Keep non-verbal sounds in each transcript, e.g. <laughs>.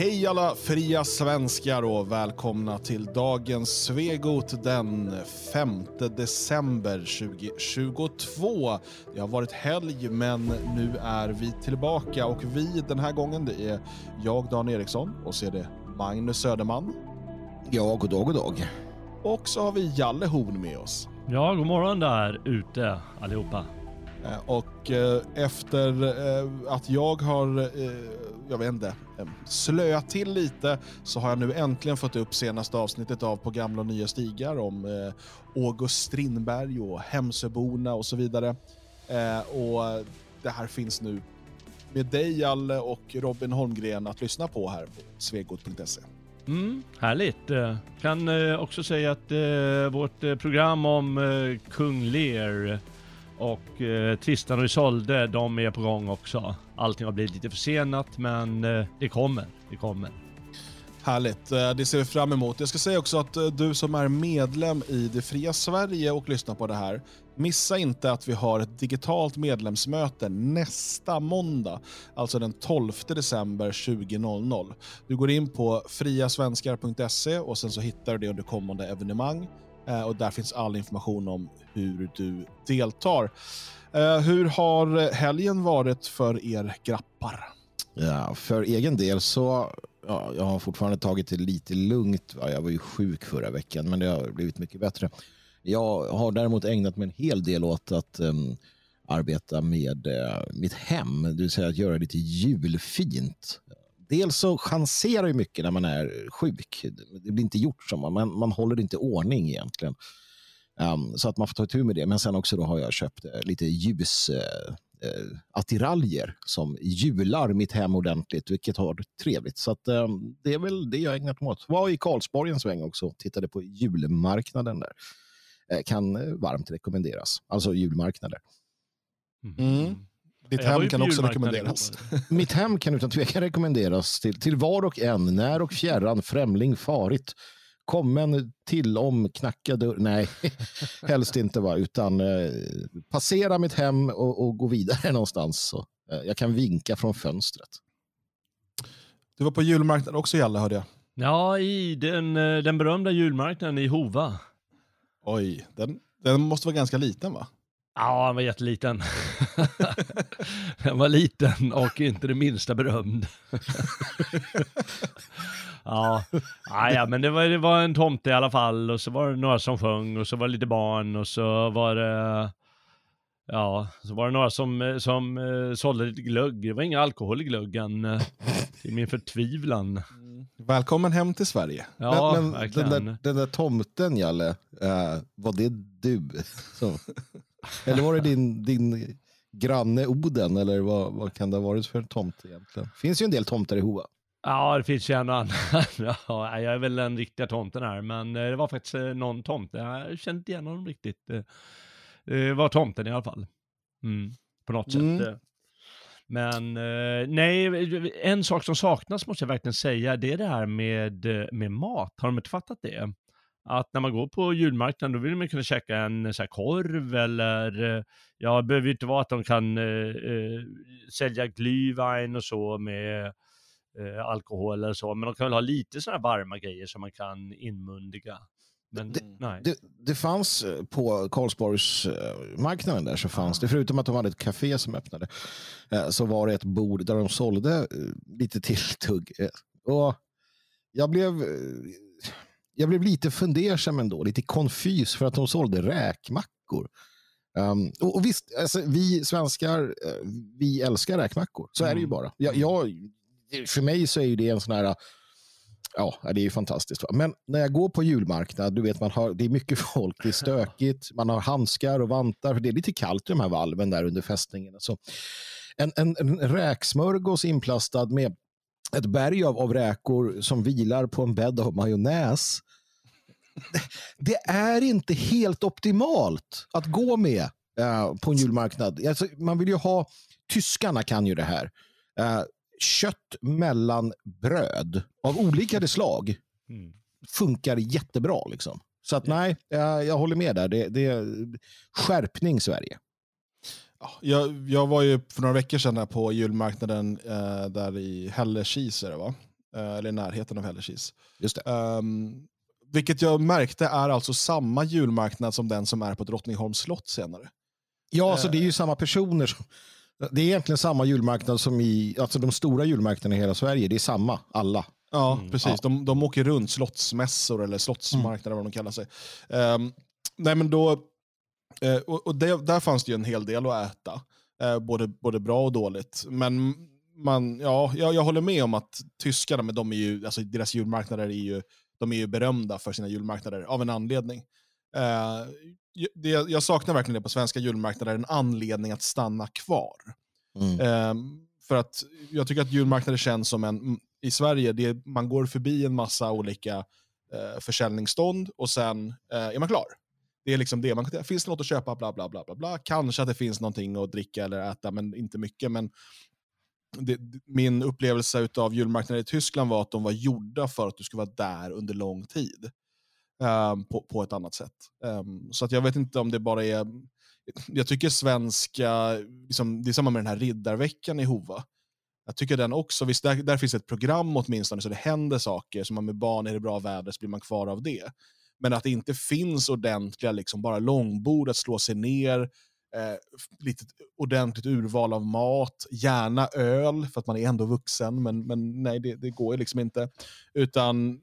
Hej alla fria svenskar och välkomna till dagens Svegot den 5 december 2022. Det har varit helg men nu är vi tillbaka och vi den här gången det är jag Dan Eriksson och så är det Magnus Söderman. Ja, god dag, god dag. Och så har vi Jalle Horn med oss. Ja, god morgon där ute allihopa. Eh, och eh, efter eh, att jag har, jag vet inte, slöat till lite så har jag nu äntligen fått upp senaste avsnittet av På gamla och nya stigar om August Strindberg och Hemsöborna och så vidare. Och det här finns nu med dig Jalle och Robin Holmgren att lyssna på här på svegot.se. Mm, härligt. Kan också säga att vårt program om Kung Lear och eh, Tristan och Isolde, de är på gång också. Allting har blivit lite försenat, men eh, det kommer. Det kommer. Härligt, eh, det ser vi fram emot. Jag ska säga också att eh, du som är medlem i det fria Sverige och lyssnar på det här, missa inte att vi har ett digitalt medlemsmöte nästa måndag, alltså den 12 december 20.00. Du går in på friasvenskar.se och sen så hittar du det under kommande evenemang Eh, och där finns all information om hur du deltar. Eh, hur har helgen varit för er grappar? Ja, för egen del så ja, jag har fortfarande tagit det lite lugnt. Jag var ju sjuk förra veckan, men det har blivit mycket bättre. Jag har däremot ägnat mig en hel del åt att um, arbeta med uh, mitt hem, det vill säga att göra lite julfint. Dels så chanserar ju mycket när man är sjuk. Det blir inte gjort som man, man, man håller inte ordning egentligen. Um, så att man får ta tur med det. Men sen också då har jag köpt eh, lite ljus eh, eh, attiraljer som jular mitt hem ordentligt, vilket har varit trevligt. Så att, eh, det är väl det jag ägnat mig åt. Var i Karlsborg en sväng också och tittade på julmarknaden där. Eh, kan varmt rekommenderas. Alltså julmarknader. Mm. Ditt hem kan också julmarknaden rekommenderas. <laughs> Mitt hem kan utan tvekan rekommenderas till, till var och en, när och fjärran, främling, farit. Kommen till om, knacka dörr. Nej, <laughs> helst inte va, utan eh, passera mitt hem och, och gå vidare <laughs> någonstans. Så, eh, jag kan vinka från fönstret. Du var på julmarknad också Jalle hörde jag. Ja, i den, eh, den berömda julmarknaden i Hova. Oj, den, den måste vara ganska liten va? Ja, den var jätteliten. <laughs> den var liten och inte det minsta berömd. <laughs> ja, ja, men det var, det var en tomte i alla fall och så var det några som sjöng och så var det lite barn och så var det Ja, så var det några som, som uh, sålde lite glögg. Det var ingen alkohol i glöggen. Till min förtvivlan. Välkommen hem till Sverige. Ja, men men den, där, den där tomten, Jalle, eh, var det du? Så, eller var det din, din granne Oden? Eller vad, vad kan det ha varit för tomte egentligen? finns ju en del tomtar i Hova. Ja, det finns ju en och annan. <laughs> ja, jag är väl den riktiga tomten här, men eh, det var faktiskt eh, någon tomte. Jag kände inte igen honom riktigt. Eh, Det var tomten i alla fall. Mm, på något Mm. sätt. eh. Men eh, nej, en sak som saknas måste jag verkligen säga, det är det här med, eh, med mat. Har de inte fattat det? Att när man går på julmarknaden, då vill man kunna käka en så här korv eller, eh, ja, det behöver ju inte vara att de kan eh, eh, sälja glühwein och så med eh, alkohol eller så, men de kan väl ha lite sådana varma grejer som man kan inmundiga. Men Det- nej. Det, det fanns eh, på Karlsborgsmarknaden där så fanns det, förutom att de hade ett café som öppnade, eh, så var det ett bord där de sålde eh, lite tilltugg. Eh, Och jag blev, eh, jag blev lite fundersam ändå, lite konfys för att de sålde räkmackor. Um, och, och visst, alltså, vi svenskar, eh, vi älskar räkmackor. Så är det ju Mm. bara. Jag, jag, för mig så är det en sån här Ja, det är ju fantastiskt. Men när jag går på julmarknad, du vet, man har, det är mycket folk, det är stökigt, man har handskar och vantar, för det är lite kallt i de här valven där under fästningen. Så en, en, en räksmörgås inplastad med ett berg av, av räkor som vilar på en bädd av majonnäs. <laughs> Det, är inte helt optimalt att gå med eh, på en julmarknad. Alltså, man vill ju ha, tyskarna kan ju det här. Eh, kött mellan bröd av olika slag Mm. funkar jättebra. Liksom. Så att nej, jag, jag håller med där. Det, det är skärpning Sverige. Ja, Jag, jag var ju för några veckor sedan på julmarknaden eh, där i Hällekis är det va? eh, eller i närheten av Hällekis. Just det. Um, vilket jag märkte är alltså samma julmarknad som den som är på Drottningholms slott senare. Ja, alltså det är ju samma personer. Som, det är egentligen samma julmarknad som i, alltså de stora julmarknaderna i hela Sverige. Det är samma, alla. Ja, Mm. precis. Ja. De, de åker runt slottsmässor eller slottsmarknader, vad de kallar sig. Ehm, nej, men då, eh, och och det, där fanns det ju en hel del att äta, eh, både, både bra och dåligt. Men man, ja, jag, jag håller med om att tyskarna, men de är ju, alltså deras julmarknader är ju, de är ju berömda för sina julmarknader av en anledning. Eh, det, jag saknar verkligen det på svenska julmarknader, en anledning att stanna kvar. Mm. Ehm, för att jag tycker att julmarknader känns som en, mm, i Sverige, det, man går förbi en massa olika eh, försäljningsstånd och sen eh, är man klar. Det är liksom det. Man, finns det något att köpa? Bla, bla, bla, bla, bla. Kanske att det finns någonting att dricka eller äta, men inte mycket. Men det, min upplevelse av julmarknader i Tyskland var att de var gjorda för att du skulle vara där under lång tid. Um, på, på ett annat sätt. Um, så att jag vet inte om det bara är... Jag tycker svenska, liksom, det är samma med den här riddarveckan i Hova. Jag tycker den också, visst där, där finns ett program åtminstone så det händer saker, som man med barn, är det bra väder så blir man kvar av det. Men att det inte finns ordentliga, liksom, bara långbord att slå sig ner, eh, lite ordentligt urval av mat, gärna öl, för att man är ändå vuxen, men, men nej, det, det går ju liksom inte. Utan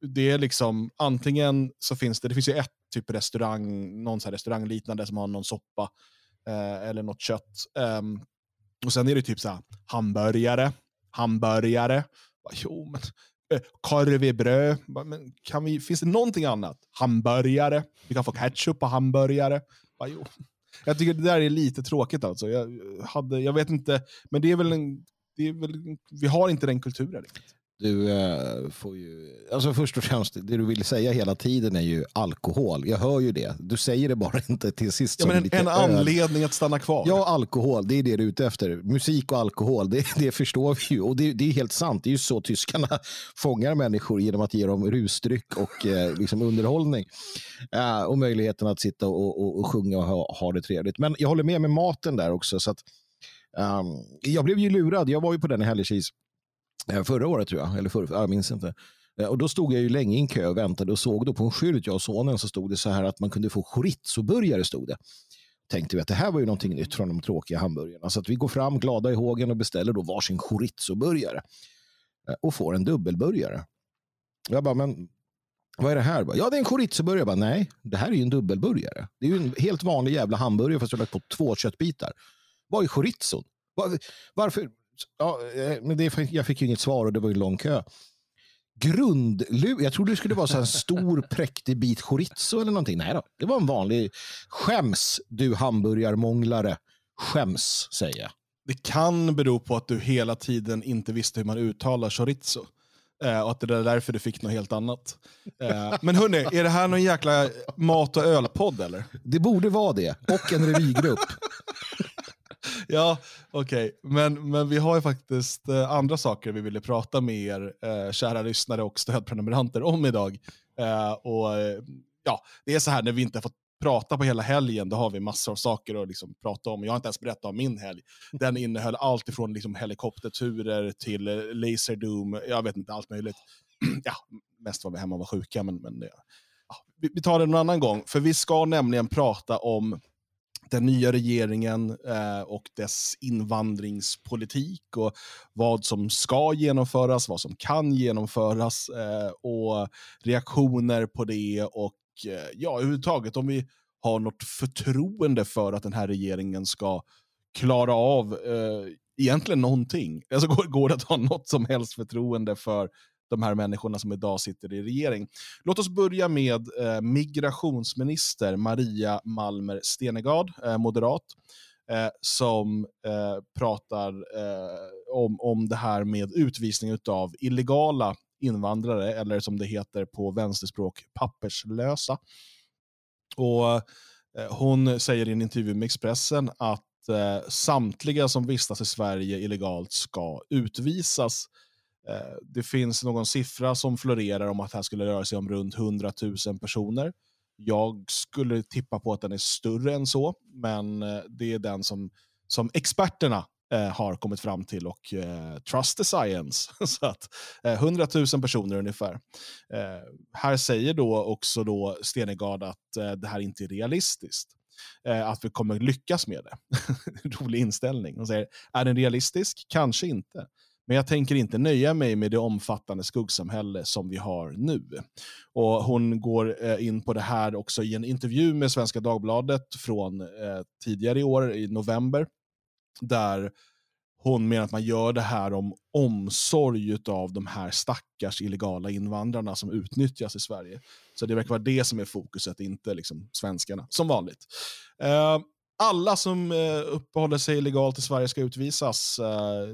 det är liksom, antingen så finns det, det finns ju ett typ restaurang, någon så här restaurangliknande som har någon soppa eh, eller något kött. Um, och sen är det typ så här, hamburgare, hamburgare. Bara, Jo, men eh, korv i bröd. Bara, Men kan vi, finns det någonting annat? Hamburgare. Vi kan få ketchup på hamburgare. Bara, jo. Jag tycker det där är lite tråkigt alltså. Jag, hade, jag vet inte, men det är väl en, det är väl, vi har inte den kulturen. riktigt. Du eh, får ju, alltså först och främst, det du vill säga hela tiden är ju alkohol. Jag hör ju det. Du säger det bara <laughs> inte till sist Ja, men en, en anledning att stanna kvar. Ja, alkohol, det är det du är ute efter. Musik och alkohol, det, det förstår vi ju. Och det, det är helt sant. Det är ju så tyskarna <laughs> fångar människor genom att ge dem rusdryck och eh, liksom underhållning. Eh, och möjligheten att sitta och, och, och sjunga och ha, ha det trevligt. Men jag håller med med maten där också. Så att, ehm, jag blev ju lurad. Jag var ju på den i Hällekis Eh, förra året tror jag. Eller förra, jag minns inte. Eh, och då stod jag ju länge i en kö och väntade och såg då på en skylt, jag och sonen, så stod det så här att man kunde få chorizo-burgare stod det tänkte vi att det här var ju någonting nytt från de tråkiga hamburgarna. Så att vi går fram glada i hågen och beställer då varsin chorizo-burgare. Eh, och får en dubbelburgare. Jag bara, men vad är det här? Ja, det är en chorizo-burgare. Jag bara, nej, det här är ju en dubbelburgare. Det är ju en helt vanlig jävla hamburgare fast jag har lagt på två köttbitar. Vad är chorizon? Varför? Ja, eh, men det, jag fick ju inget svar och det var ju lång kö. Grundlu... Jag trodde det skulle vara så en stor <laughs> präktig bit chorizo eller någonting. Nej då, det var en vanlig skäms du hamburgarmånglare. Skäms, säger jag. Det kan bero på att du hela tiden inte visste hur man uttalar chorizo. Eh, och att det är därför du fick något helt annat. Eh, men hörni, är det här någon jäkla mat och ölpodd eller? Det borde vara det. Och en revygrupp. <laughs> Ja, okej. Men, men vi har ju faktiskt eh, andra saker vi ville prata med er, eh, kära lyssnare och stödprenumeranter, om idag. Eh, och eh, ja, Det är så här, när vi inte har fått prata på hela helgen, då har vi massor av saker att liksom prata om. Jag har inte ens berättat om min helg. Den innehöll allt ifrån liksom helikopterturer till eh, Laserdoom, jag vet inte, allt möjligt. <clears throat> ja, mest var vi hemma och var sjuka, men, men ja, vi, vi tar det någon annan gång. För vi ska nämligen prata om den nya regeringen eh, och dess invandringspolitik och vad som ska genomföras, vad som kan genomföras eh, och reaktioner på det och eh, ja, överhuvudtaget om vi har något förtroende för att den här regeringen ska klara av eh, egentligen någonting. Alltså går, går det att ha något som helst förtroende för de här människorna som idag sitter i regering. Låt oss börja med eh, migrationsminister Maria Malmer Stenegard, eh, moderat, eh, som eh, pratar eh, om, om det här med utvisning av illegala invandrare, eller som det heter på vänsterspråk, papperslösa. Och eh, Hon säger i en intervju med Expressen att eh, samtliga som vistas i Sverige illegalt ska utvisas. Eh, det finns någon siffra som florerar om att det här skulle röra sig om runt 100 000 personer. Jag skulle tippa på att den är större än så, men eh, det är den som, som experterna eh, har kommit fram till och eh, trust the science. <laughs> så att eh, 100 000 personer ungefär. Eh, här säger då också då Stenegard att det här inte är realistiskt. Att vi kommer lyckas med det. <laughs> Rolig inställning. Hon säger, är den realistisk? Kanske inte. Men jag tänker inte nöja mig med det omfattande skuggsamhälle som vi har nu. Och Hon går eh, in på det här också i en intervju med Svenska Dagbladet från eh, tidigare i år, i november, där hon menar att man gör det här om omsorg av de här stackars illegala invandrarna som utnyttjas i Sverige. Så det verkar vara det som är fokuset, inte liksom svenskarna, som vanligt. Uh, alla som uh, uppehåller sig illegalt i Sverige ska utvisas. Uh,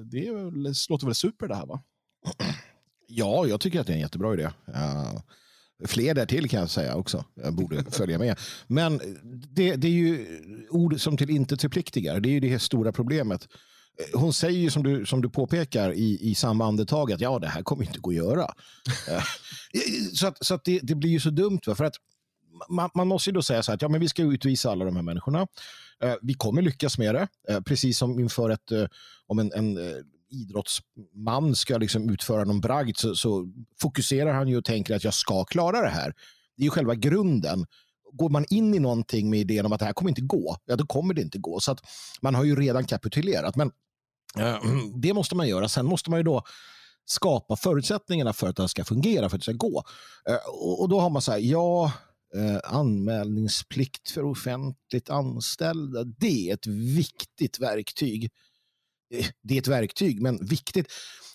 det är, låter väl super det här va? <clears throat> Ja, jag tycker att det är en jättebra idé. Uh, fler därtill kan jag säga också. Jag borde <laughs> följa med. Men det, det är ju ord som till inte förpliktigar. Det är ju det stora problemet hon säger ju som du, som du påpekar i, i samma andetag att ja, det här kommer inte gå att göra. <laughs> Eh, så att, så att det, det, blir ju så dumt. För att man, man, måste ju då säga så här att ja, men vi ska utvisa alla de här människorna. Eh, vi kommer lyckas med det. Eh, precis som inför ett, eh, om en, en idrottsman ska liksom utföra någon bragd så, så, fokuserar han ju och tänker att jag ska klara det här. Det är ju själva grunden går man in i någonting med idén om att det här kommer inte gå, ja då kommer det inte gå. Så att man har ju redan kapitulerat. Men äh, <clears throat> det måste man göra. Sen måste man ju då skapa förutsättningarna för att det ska fungera, för att det ska gå. Äh, och, och, då har man så här, ja, eh, anmälningsplikt för offentligt anställda, det är ett viktigt verktyg. Eh, det är ett verktyg, men viktigt.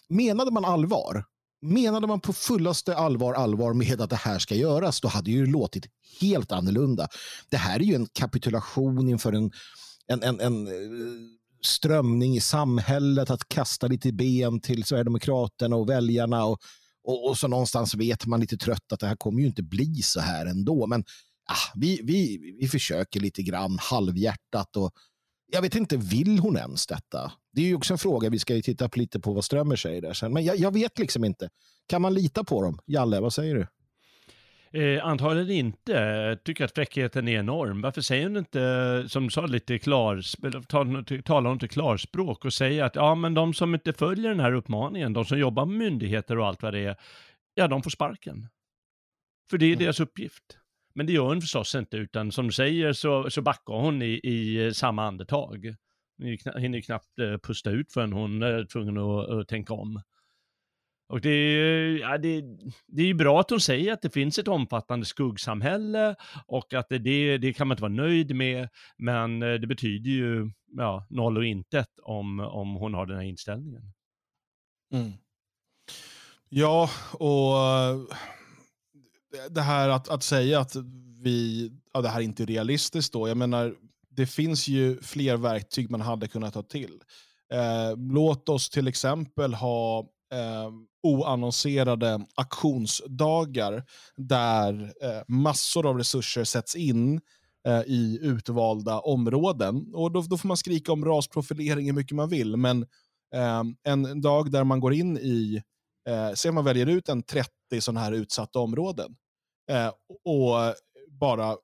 Menade man allvar Menade man på fullaste allvar allvar med att det här ska göras, då hade det ju låtit helt annorlunda. Det här är ju en kapitulation inför en, en, en, en eh, strömning i samhället att kasta lite ben till Sverigedemokraterna och väljarna. Och, och, och, så någonstans vet man lite trött att det här kommer ju inte bli så här ändå. Men ah, vi, vi, vi försöker lite grann halvhjärtat och jag vet inte, vill hon ens detta? Det är ju också en fråga, vi ska ju titta lite på vad Strömmer säger där sen. Men jag, jag vet liksom inte. Kan man lita på dem? Jalle, vad säger du? Eh, antagligen inte. Jag tycker att fräckheten är enorm. Varför säger hon inte, som du sa, lite klar, talar hon inte klarspråk och säger att ja, men de som inte följer den här uppmaningen, de som jobbar med myndigheter och allt vad det är, ja, de får sparken. För det är mm. deras uppgift. Men det gör hon förstås inte, utan som du säger så, så backar hon i, i samma andetag. Hon hinner knappt eh, pusta ut förrän hon är tvungen att, att tänka om. Och det är, ja, det, det är ju bra att hon säger att det finns ett omfattande skuggsamhälle och att det, det, det kan man inte vara nöjd med, men eh, det betyder ju ja, noll och intet om, om hon har den här inställningen. Mm. Ja, och eh, det här att, att säga att vi, ja, det här är inte är realistiskt då. Jag menar, det finns ju fler verktyg man hade kunnat ta till. Eh, låt oss till exempel ha eh, oannonserade aktionsdagar där eh, massor av resurser sätts in eh, i utvalda områden. Och då, då, får man skrika om rasprofilering hur mycket man vill, men eh, en dag där man går in i, eh, ser man väljer ut en 30 sådana här utsatta områden eh, och bara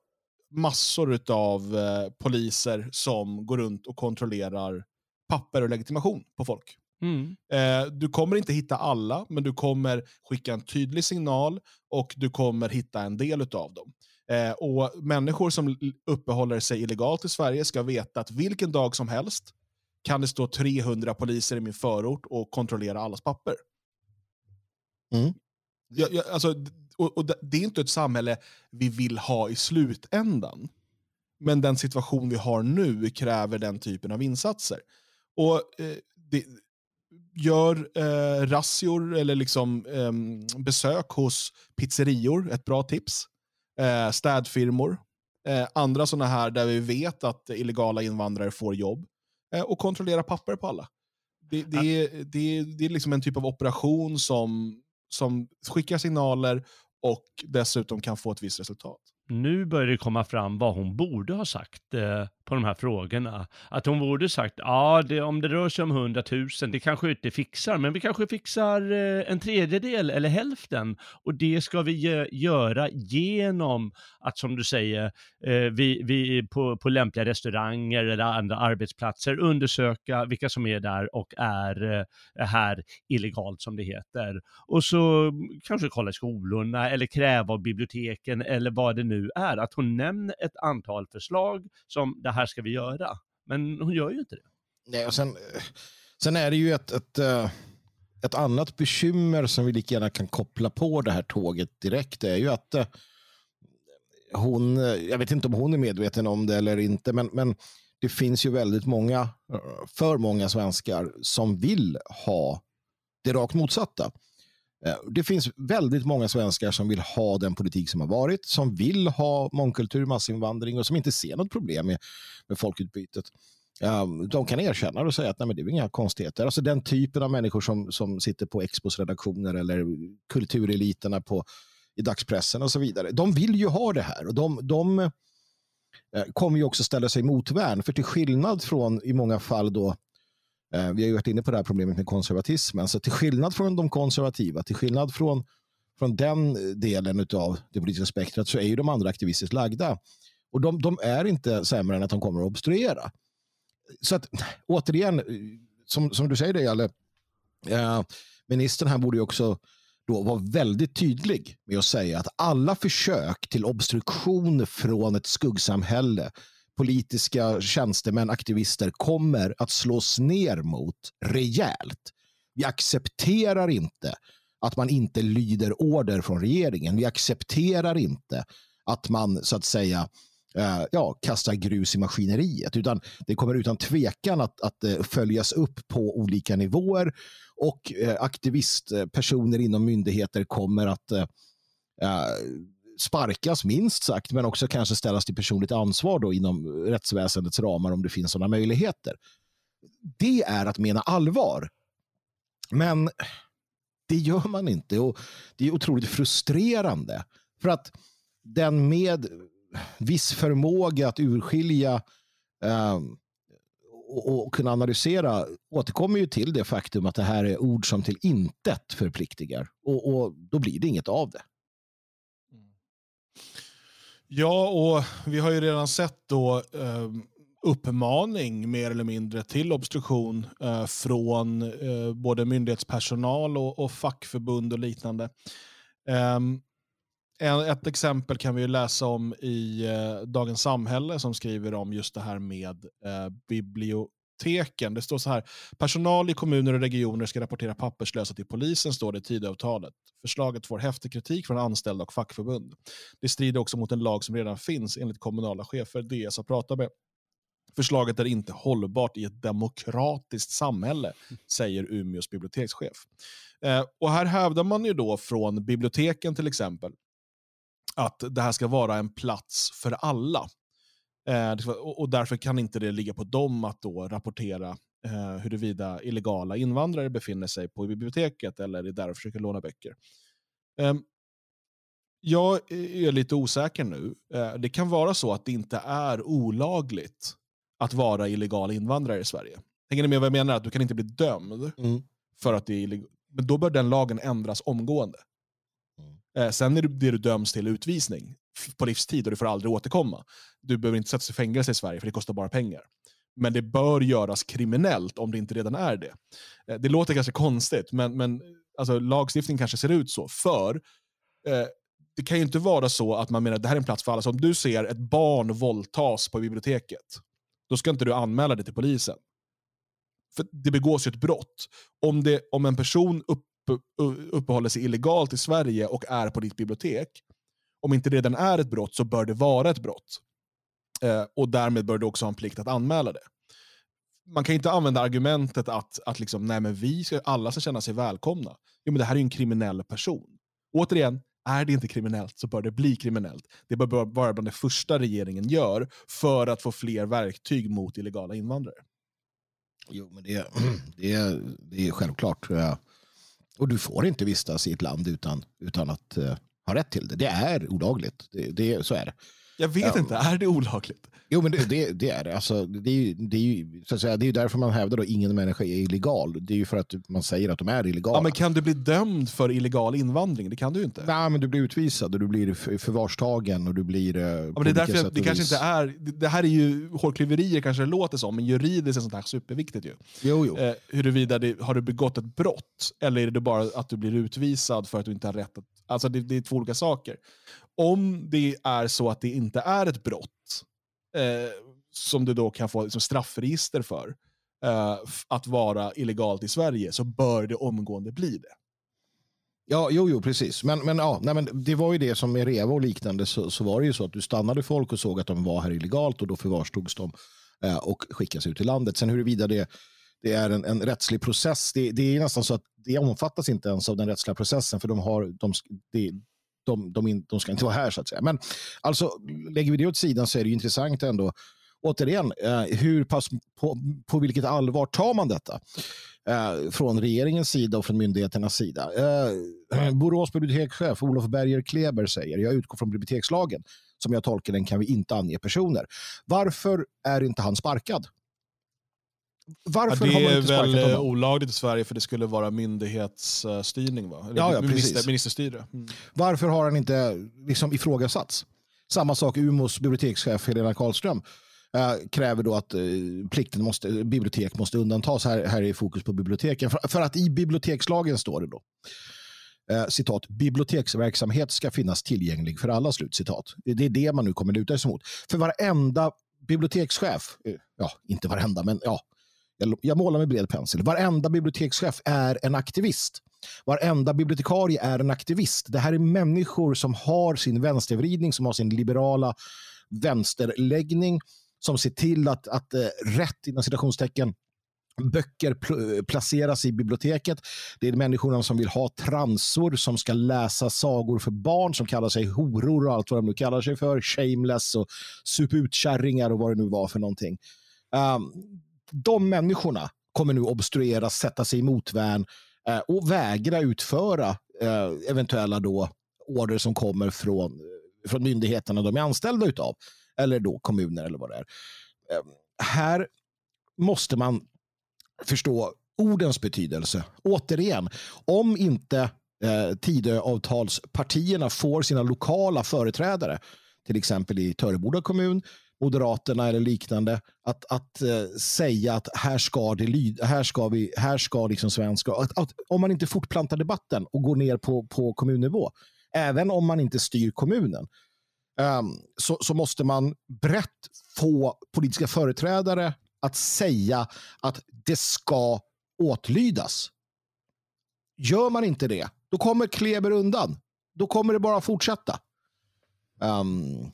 massor av eh, poliser som går runt och kontrollerar papper och legitimation på folk. Mm. Eh, du kommer inte hitta alla, men du kommer skicka en tydlig signal och du kommer hitta en del av dem. Eh, och Människor som uppehåller sig illegalt i Sverige ska veta att vilken dag som helst kan det stå 300 poliser i min förort och kontrollera allas papper. Mm. Jag, jag, alltså, och, och det är inte ett samhälle vi vill ha i slutändan. Men den situation vi har nu kräver den typen av insatser. Och eh, det, Gör eh, razzior eller liksom, eh, besök hos pizzerior, ett bra tips. Eh, städfirmor. Eh, andra sådana här där vi vet att illegala invandrare får jobb. Eh, och kontrollera papper på alla. Det, det, är, det, det är liksom en typ av operation som, som skickar signaler och dessutom kan få ett visst resultat nu börjar det komma fram vad hon borde ha sagt eh, på de här frågorna. Att hon borde sagt, ja, det, om det rör sig om 100 000, det kanske inte fixar, men vi kanske fixar eh, en tredjedel eller hälften. Och det ska vi göra genom att, som du säger, eh, vi, vi på, på lämpliga restauranger eller andra arbetsplatser undersöka vilka som är där och är eh, här illegalt, som det heter. Och så kanske kolla i skolorna eller kräva av biblioteken eller vad det nu är. Att hon nämner ett antal förslag som det här ska vi göra. Men hon gör ju inte det. Nej, och sen, eh, sen är det ju ett, ett, eh, ett annat bekymmer som vi lika gärna kan koppla på det här tåget direkt. Det är ju att eh, hon, jag vet inte om hon är medveten om det eller inte, men, men det finns ju väldigt många, för många svenskar som vill ha det rakt motsatta. Eh, det finns väldigt många svenskar som vill ha den politik som har varit, som vill ha mångkultur, massinvandring och som inte ser något problem med, med folkutbytet. Eh, de kan erkänna och säga att nej, men det är inga konstigheter. Alltså den typen av människor som, som sitter på Expos redaktioner eller kultureliterna på, i dagspressen och så vidare. De vill ju ha det här och de, de eh, kommer ju också ställa sig motvärn. För till skillnad från i många fall då Eh, vi har ju varit inne på det här problemet med konservatismen. Så alltså, till skillnad från de konservativa, till skillnad från, från den delen av det politiska spektrat så är ju de andra aktivistiskt lagda. Och de, de är inte sämre än att de kommer att obstruera. Så att återigen, som, som du säger det, Jalle, eh, ministern här borde ju också då vara väldigt tydlig med att säga att alla försök till obstruktion från ett skuggsamhälle politiska tjänstemän, aktivister kommer att slås ner mot rejält. Vi accepterar inte att man inte lyder order från regeringen. Vi accepterar inte att man så att säga eh, ja, kastar grus i maskineriet. Utan det kommer utan tvekan att, att eh, följas upp på olika nivåer och eh, aktivistpersoner inom myndigheter kommer att sparkas minst sagt, men också kanske ställas till personligt ansvar då inom rättsväsendets ramar om det finns sådana möjligheter. Det är att mena allvar. Men det gör man inte och det är otroligt frustrerande. För att den med viss förmåga att urskilja eh, och, och, kunna analysera återkommer ju till det faktum att det här är ord som till intet förpliktigar. Och, och då blir det inget av det. Ja, och vi har ju redan sett då eh, uppmaning mer eller mindre till obstruktion eh, från eh, både myndighetspersonal och, och, fackförbund och liknande. Ehm, ett exempel kan vi läsa om i eh, Dagens Samhälle som skriver om just det här med eh, biblio teken. Det står så här, personal i kommuner och regioner ska rapportera papperslösa till polisen, står det i Tidöavtalet. Förslaget får häftig kritik från anställda och fackförbund. Det strider också mot en lag som redan finns enligt kommunala chefer DS har pratat med. Förslaget är inte hållbart i ett demokratiskt samhälle, säger Umeås bibliotekschef. Eh, och här hävdar man ju då från biblioteken till exempel att det här ska vara en plats för alla. Eh, och därför kan inte det ligga på dem att då rapportera eh, huruvida illegala invandrare befinner sig på biblioteket eller är där och försöker låna böcker. Eh, jag är lite osäker nu. Eh, det kan vara så att det inte är olagligt att vara illegal invandrare i Sverige. Hänger ni med vad jag menar? Att du kan inte bli dömd mm. för att det är illegalt. Men då bör den lagen ändras omgående. Mm. Eh, sen är det, det du döms till utvisning på livstid och du får aldrig återkomma. Du behöver inte sättas i fängelse i Sverige för det kostar bara pengar. Men det bör göras kriminellt om det inte redan är det. Eh, det låter kanske konstigt, men, men alltså, lagstiftningen kanske ser ut så. För eh, det kan ju inte vara så att man menar att det här är en plats för alla. Så om du ser ett barn våldtas på biblioteket, då ska inte du anmäla det till polisen. För det begås ju ett brott. Om, det, om en person upp, uppehåller sig illegalt i Sverige och är på ditt bibliotek, om inte det redan är ett brott så bör det vara ett brott. Eh, och därmed bör du också ha en plikt att anmäla det. Man kan inte använda argumentet att, att liksom, nej, men vi ska, alla ska känna sig välkomna. Jo, men det här är ju en kriminell person. Återigen, är det inte kriminellt så bör det bli kriminellt. Det bör vara bland det första regeringen gör för att få fler verktyg mot illegala invandrare. Jo, men det, <clears throat> det, är, det är självklart. Och du får inte vistas i ett land utan, utan att eh, har rätt till det. Det är olagligt. Det, det, så är det. Jag vet inte, är det olagligt? Jo, men det, det, det är det. Alltså, det, är ju, det, är ju, så att säga, det är därför man hävdar att ingen människa är illegal. Det är ju för att man säger att de är illegala. Ja, men kan du bli dömd för illegal invandring? Det kan du ju inte. Nej, men du blir utvisad och du blir för- förvarstagen och du blir... eh, Ja, men det är därför det kanske vis- inte är, det här är ju hårklyverier kanske det låter som, men juridiskt är sånt här superviktigt ju. Jo, jo. Eh, huruvida det, har du begått ett brott eller är det bara att du blir utvisad för att du inte har rätt att... Alltså det, det är två olika saker. Om det är så att det inte är ett brott, eh, som du då kan få liksom, straffregister för, eh, att vara illegalt i Sverige, så bör det omgående bli det. Ja, jo, jo, precis. Men, men, ja, nej, men det var ju det som med Reva och liknande så, så var det ju så att du stannade folk och såg att de var här illegalt och då förvarstogs de eh, och skickas ut i landet. Sen huruvida det, det är en, en rättslig process, det, det är nästan så att det omfattas inte ens av den rättsliga processen för de, har, de, de, de, de, in, de ska inte vara här så att säga. Men alltså, lägger vi det åt sidan så är det ju intressant ändå. Återigen, eh, hur pass, på, på vilket allvar tar man detta? eh, från regeringens sida och från myndigheternas sida. Eh, <clears throat> Borås bibliotekschef Olof Berger Kleber säger, jag utgår från bibliotekslagen, som jag tolkar den kan vi inte ange personer. Varför är inte han sparkad? Ja, Varför det har man är inte väl sparkat eh, honom? olagligt i Sverige för det skulle vara myndighetsstyrning va? Eller Ja, ja, minister, ministerstyre. Mm. Varför har han inte liksom ifrågasatts? Samma sak Umos bibliotekschef Helena Karlström eh, kräver då att eh, plikten måste, bibliotek måste undantas. Här, här är fokus på biblioteken. För, för att i bibliotekslagen står det då eh, citat, biblioteksverksamhet ska finnas tillgänglig för alla, slut citat. Det, det är det man nu kommer luta sig mot. För varenda bibliotekschef, ja, inte varenda, men ja, jag, jag målar med bred pensel. Varenda bibliotekschef är en aktivist. Varenda bibliotekarie är en aktivist. Det här är människor som har sin vänstervridning, som har sin liberala vänsterläggning, som ser till att, att eh, rätt, inom citationstecken, böcker pl- placeras i biblioteket. Det är människorna som vill ha transor som ska läsa sagor för barn som kallar sig horor och allt vad de nu kallar sig för. Shameless och suputkärringar och vad det nu var för någonting. Um, de människorna kommer nu obstruera, sätta sig i motvärn eh, och vägra utföra eh, eventuella då order som kommer från, eh, från myndigheterna de är anställda utav. Eller då kommuner eller vad det är. Eh, här måste man förstå ordens betydelse. Återigen, om inte eh, Tidöavtalspartierna får sina lokala företrädare, till exempel i Töreboda kommun, Moderaterna eller liknande, att, att eh, säga att här ska det lyda, här ska vi, här ska liksom svenska, att, att, om man inte fortplantar debatten och går ner på, på kommunnivå, även om man inte styr kommunen, ehm, så, så måste man brett få politiska företrädare att säga att det ska åtlydas. Gör man inte det, då kommer Kleber undan. Då kommer det bara fortsätta. Um,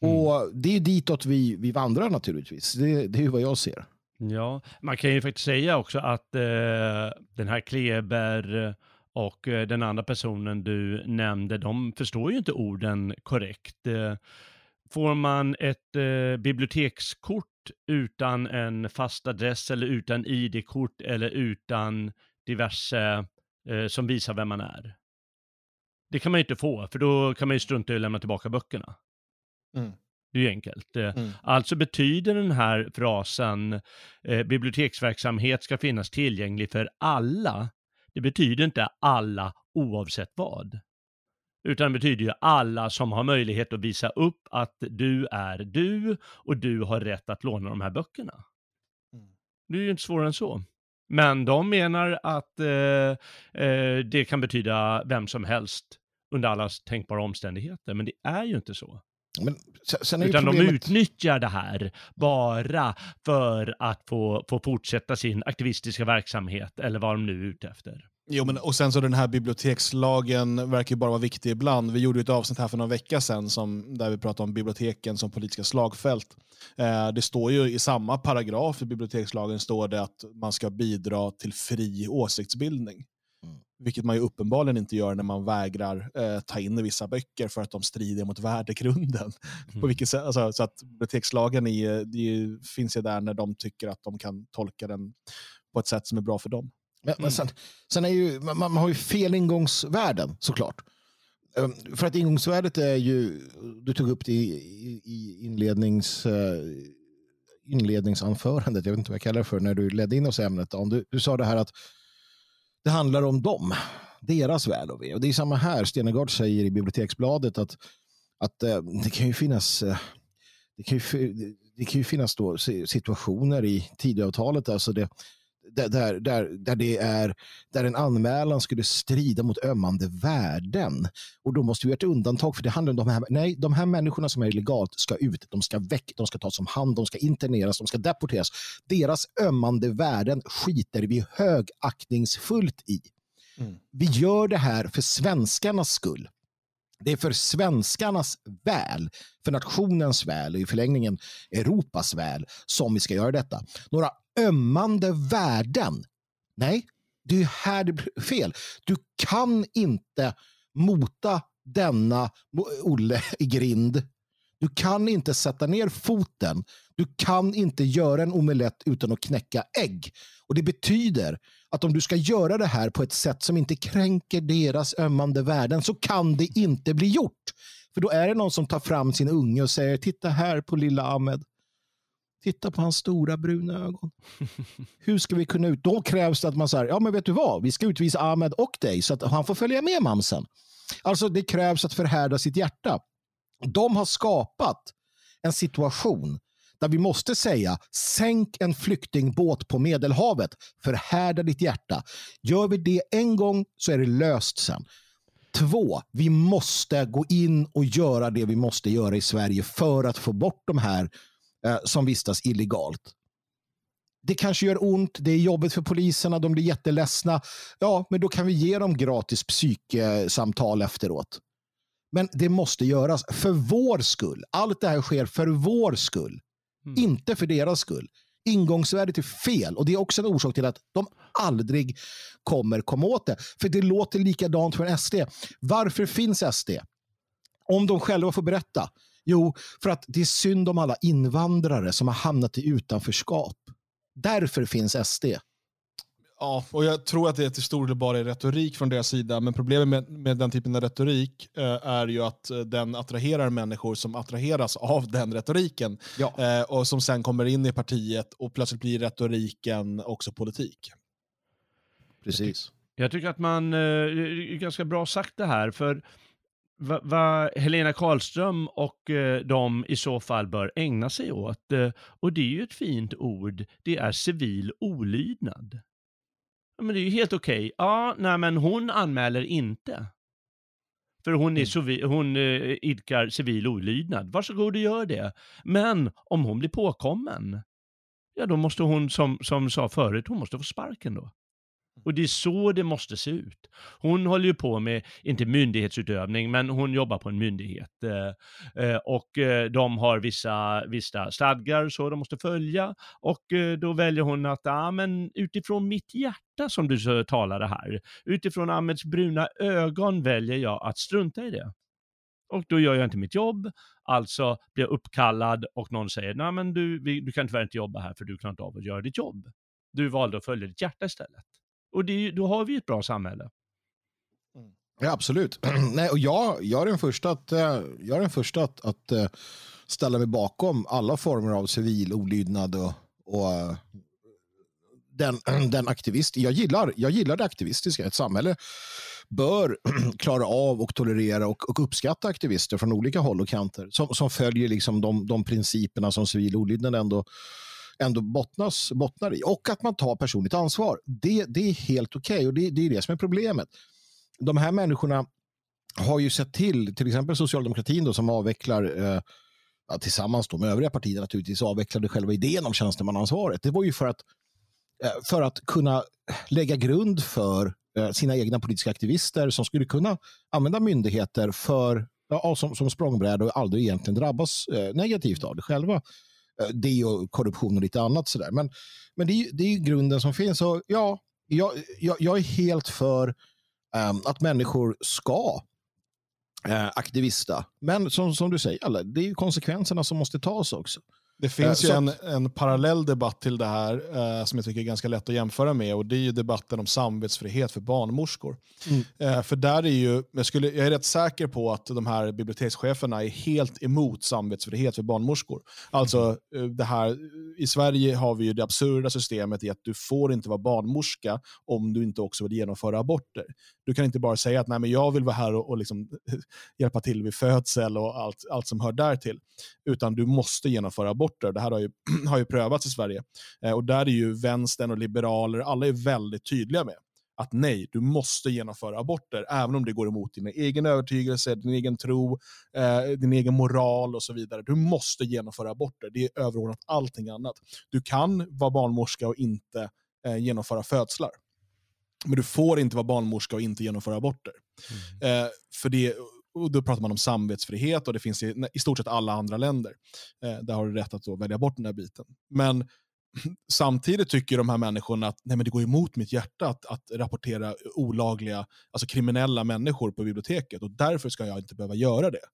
och Det är ditåt vi, vi vandrar naturligtvis. Det, det är ju vad jag ser. Ja, man kan ju faktiskt säga också att eh, den här Kleber och eh, den andra personen du nämnde, de förstår ju inte orden korrekt. Eh, får man ett eh, bibliotekskort utan en fast adress eller utan ID-kort eller utan diverse eh, som visar vem man är? Det kan man ju inte få, för då kan man ju strunta i att lämna tillbaka böckerna. Mm. Det är ju enkelt. Eh, Mm. Alltså betyder den här frasen eh, biblioteksverksamhet ska finnas tillgänglig för alla. Det betyder inte alla oavsett vad. Utan det betyder ju alla som har möjlighet att visa upp att du är du och du har rätt att låna de här böckerna. Mm. Det är ju inte svårare än så. Men de menar att eh, eh, det kan betyda vem som helst under alla tänkbara omständigheter. Men det är ju inte så. Men sen, Utan de problemet... utnyttjar det här bara för att få, få fortsätta sin aktivistiska verksamhet eller vad de nu är ute efter. Jo, men, och sen så den här bibliotekslagen verkar ju bara vara viktig ibland. Vi gjorde ju ett avsnitt här för några vecka sedan som, där vi pratade om biblioteken som politiska slagfält. Eh, det står ju i samma paragraf i bibliotekslagen står det att man ska bidra till fri åsiktsbildning. Mm. Vilket man ju uppenbarligen inte gör när man vägrar eh, ta in vissa böcker för att de strider mot värdegrunden. <laughs> Mm. På vilket sätt, alltså, så att bibliotekslagen är, det finns ju där när de tycker att de kan tolka den på ett sätt som är bra för dem. Men, men sen, sen är ju, man, man har ju fel ingångsvärden såklart. Um, för att ingångsvärdet är ju, du tog upp det i, i inlednings, uh, inledningsanförandet, jag vet inte vad jag kallar det för, när du ledde in oss i ämnet. Om du, du sa det här att det handlar om dem, deras väl och ve. Och det är samma här, Stenegard säger i Biblioteksbladet att, att eh, det kan ju finnas eh, det kan ju, det kan ju finnas då situationer i Tidöavtalet alltså det, där, där, där, det är, där en anmälan skulle strida mot ömmande värden. Och då måste vi göra ett undantag för det handlar om de här, nej, de här människorna som är illegalt ska ut, de ska väck, de ska tas om hand, de ska interneras, de ska deporteras. Deras ömmande värden skiter vi högaktningsfullt i. Mm. Vi gör det här för svenskarnas skull. Det är för svenskarnas väl, för nationens väl och i förlängningen Europas väl som vi ska göra detta. Några ömmande värden. Nej, det är här det blir fel. Du kan inte mota denna Olle i grind. Du kan inte sätta ner foten. Du kan inte göra en omelett utan att knäcka ägg. Och Det betyder att om du ska göra det här på ett sätt som inte kränker deras ömmande värden så kan det inte bli gjort. För då är det någon som tar fram sin unge och säger titta här på lilla Ahmed. Titta på hans stora bruna ögon. Hur ska vi kunna ut? Då krävs det att man säger, ja men vet du vad, vi ska utvisa Ahmed och dig så att han får följa med mamsen. Alltså det krävs att förhärda sitt hjärta. De har skapat en situation där vi måste säga sänk en flyktingbåt på Medelhavet, förhärda ditt hjärta. Gör vi det en gång så är det löst sen. Två, vi måste gå in och göra det vi måste göra i Sverige för att få bort de här eh, som vistas illegalt. Det kanske gör ont, det är jobbigt för poliserna, de blir jätteledsna. Ja, men då kan vi ge dem gratis psyksamtal efteråt. Men det måste göras för vår skull. Allt det här sker för vår skull. Mm. Inte för deras skull. Ingångsvärdet är fel och det är också en orsak till att de aldrig kommer komma åt det. För det låter likadant från SD. Varför finns SD? Om de själva får berätta. Jo, för att det är synd om alla invandrare som har hamnat i utanförskap. Därför finns SD. Ja, och jag tror att det till stor del bara är retorik från deras sida, men problemet med, med den typen av retorik eh, är ju att eh, den attraherar människor som attraheras av <laughs> den retoriken ja. eh, och som sen kommer in i partiet och plötsligt blir retoriken också politik. Precis. Jag tycker att man, eh, ganska bra sagt det här, för vad va Helena Karlström och eh, de i så fall bör ägna sig åt, eh, och det är ju ett fint ord, det är civil olydnad. Ja, men det är ju helt okej. Okay. Ja, nej men hon anmäler inte. För hon, är mm. hon eh, idkar civil olydnad. Varsågod och gör det. Men om hon blir påkommen, ja då måste hon, som, som sa förut, hon måste få sparken då. Och det är så det måste se ut. Hon håller ju på med, inte myndighetsutövning, men hon jobbar på en myndighet. Eh, eh och eh, de har vissa, vissa stadgar så de måste följa. Och eh, då väljer hon att, ja men utifrån mitt hjärta som du talade här, utifrån Ahmeds bruna ögon väljer jag att strunta i det. Och då gör jag inte mitt jobb, alltså blir jag uppkallad och någon säger, nej men du, du kan tyvärr inte jobba här för du klarar inte av att göra ditt jobb. Du valde att följa ditt hjärta istället. Och det, då har vi ett bra samhälle. Mm. Ja, absolut. <clears throat> Nej, och jag, jag är den första att, eh, jag är den första att, att eh, ställa mig bakom alla former av civil olydnad och, och eh, den, <clears throat> den aktivist. Jag gillar, jag gillar det aktivistiska. Ett samhälle bör <clears throat> klara av och tolerera och, och uppskatta aktivister från olika håll och kanter som, som följer liksom de, de principerna som civil olydnad ändå ändå bottnas, bottnar i. Och att man tar personligt ansvar. Det, det är helt okej okay och det, det är det som är problemet. De här människorna har ju sett till, till exempel socialdemokratin då, som avvecklar eh, ja, tillsammans då med övriga partier naturligtvis avvecklade själva idén om tjänstemannaansvaret. Det var ju för att, eh, för att kunna lägga grund för eh, sina egna politiska aktivister som skulle kunna använda myndigheter för, ja, som, som språngbräda och aldrig egentligen drabbas eh, negativt av det själva. Eh, det och korruption och lite annat sådär. Men, men det, är, det är grunden som finns. Och ja, jag, jag, jag är helt för um, att människor ska uh, aktivista. Men som, som du säger, alla, det är konsekvenserna som måste tas också. Det finns Eh, ju så en, en parallell debatt till det här eh, som jag tycker är ganska lätt att jämföra med och det är ju debatten om samvetsfrihet för barnmorskor. Mm. Eh, för där är ju, jag, skulle, jag är rätt säker på att de här bibliotekscheferna är helt emot samvetsfrihet för barnmorskor. Alltså eh, det här, i Sverige har vi ju det absurda systemet i att du får inte vara barnmorska om du inte också vill genomföra aborter. Du kan inte bara säga att Nej, men jag vill vara här och, och liksom, <laughs> hjälpa till vid födsel och allt, allt som hör där till utan du måste genomföra aborter. Det här har ju, <clears throat> har ju prövats i Sverige. Eh, och där är ju vänstern och liberaler, alla är väldigt tydliga med att nej, du måste genomföra aborter, även om det går emot din egen övertygelse, din egen tro, eh, din egen moral och så vidare. Du måste genomföra aborter. Det är överordnat allting annat. Du kan vara barnmorska och inte eh, genomföra födslar. Men du får inte vara barnmorska och inte genomföra aborter. Eh, för det, och då pratar man om samvetsfrihet och det finns i, i stort sett alla andra länder. Eh, där har du rätt att då välja bort den här biten. Men <clears throat> samtidigt tycker de här människorna att nej, men det går emot mitt hjärta att, att rapportera olagliga, alltså kriminella människor på biblioteket och därför ska jag inte behöva göra det.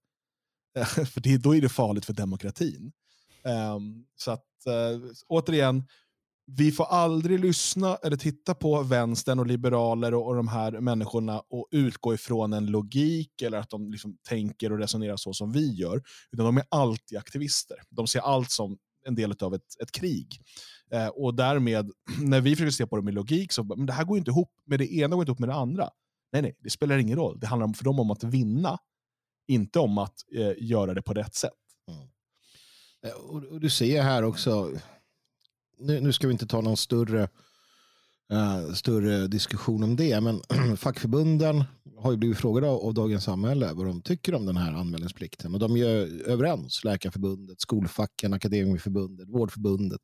Eh, <laughs> för det, då är det farligt för demokratin. Ehm, så att eh, återigen, vi får aldrig lyssna eller titta på vänstern och liberaler och, och de här människorna och utgå ifrån en logik eller att de liksom tänker och resonerar så som vi gör. Utan de är alltid aktivister. De ser allt som en del av ett, ett krig. Eh, och därmed, <clears throat> när vi försöker se på det med logik, så men det här går inte ihop med det ena går inte ihop med det andra. Nej, nej, det spelar ingen roll. Det handlar för dem om att vinna, inte om att eh, göra det på rätt sätt. Mm. Eh, och, och du ser här också, nu, nu ska vi inte ta någon större, uh, större diskussion om det, men <clears throat> fackförbunden har ju blivit frågade av, av Dagens Samhälle vad de tycker om den här anmälningsplikten. Och de är ju överens, Läkarförbundet, Skolfacken, Akademikerförbundet, Vårdförbundet.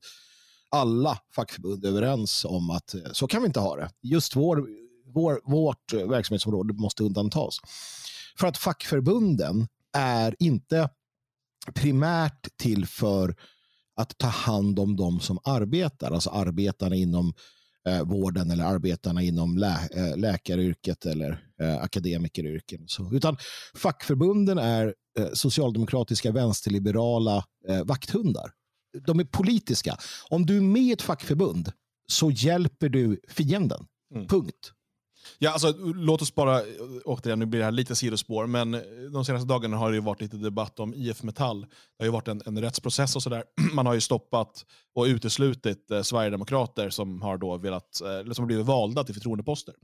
Alla fackförbund är överens om att eh, så kan vi inte ha det. Just vår, vår, vårt verksamhetsområde måste undantas. För att fackförbunden är inte primärt till för att ta hand om de som arbetar, alltså arbetarna inom eh, vården eller arbetarna inom lä eh, läkaryrket eller eh, akademikeryrken. Så. Utan fackförbunden är eh, socialdemokratiska vänsterliberala eh, vakthundar. De är politiska. Om du är med i ett fackförbund så hjälper du fienden. Mm. Punkt. Ja, alltså, låt oss bara, återigen, nu blir det här lite sidospår, men de senaste dagarna har det ju varit lite debatt om IF Metall. Det har ju varit en, en rättsprocess och sådär. <clears throat> Man har ju stoppat och uteslutit eh, Sverigedemokrater som har då velat, eh, som har blivit valda till förtroendeposter.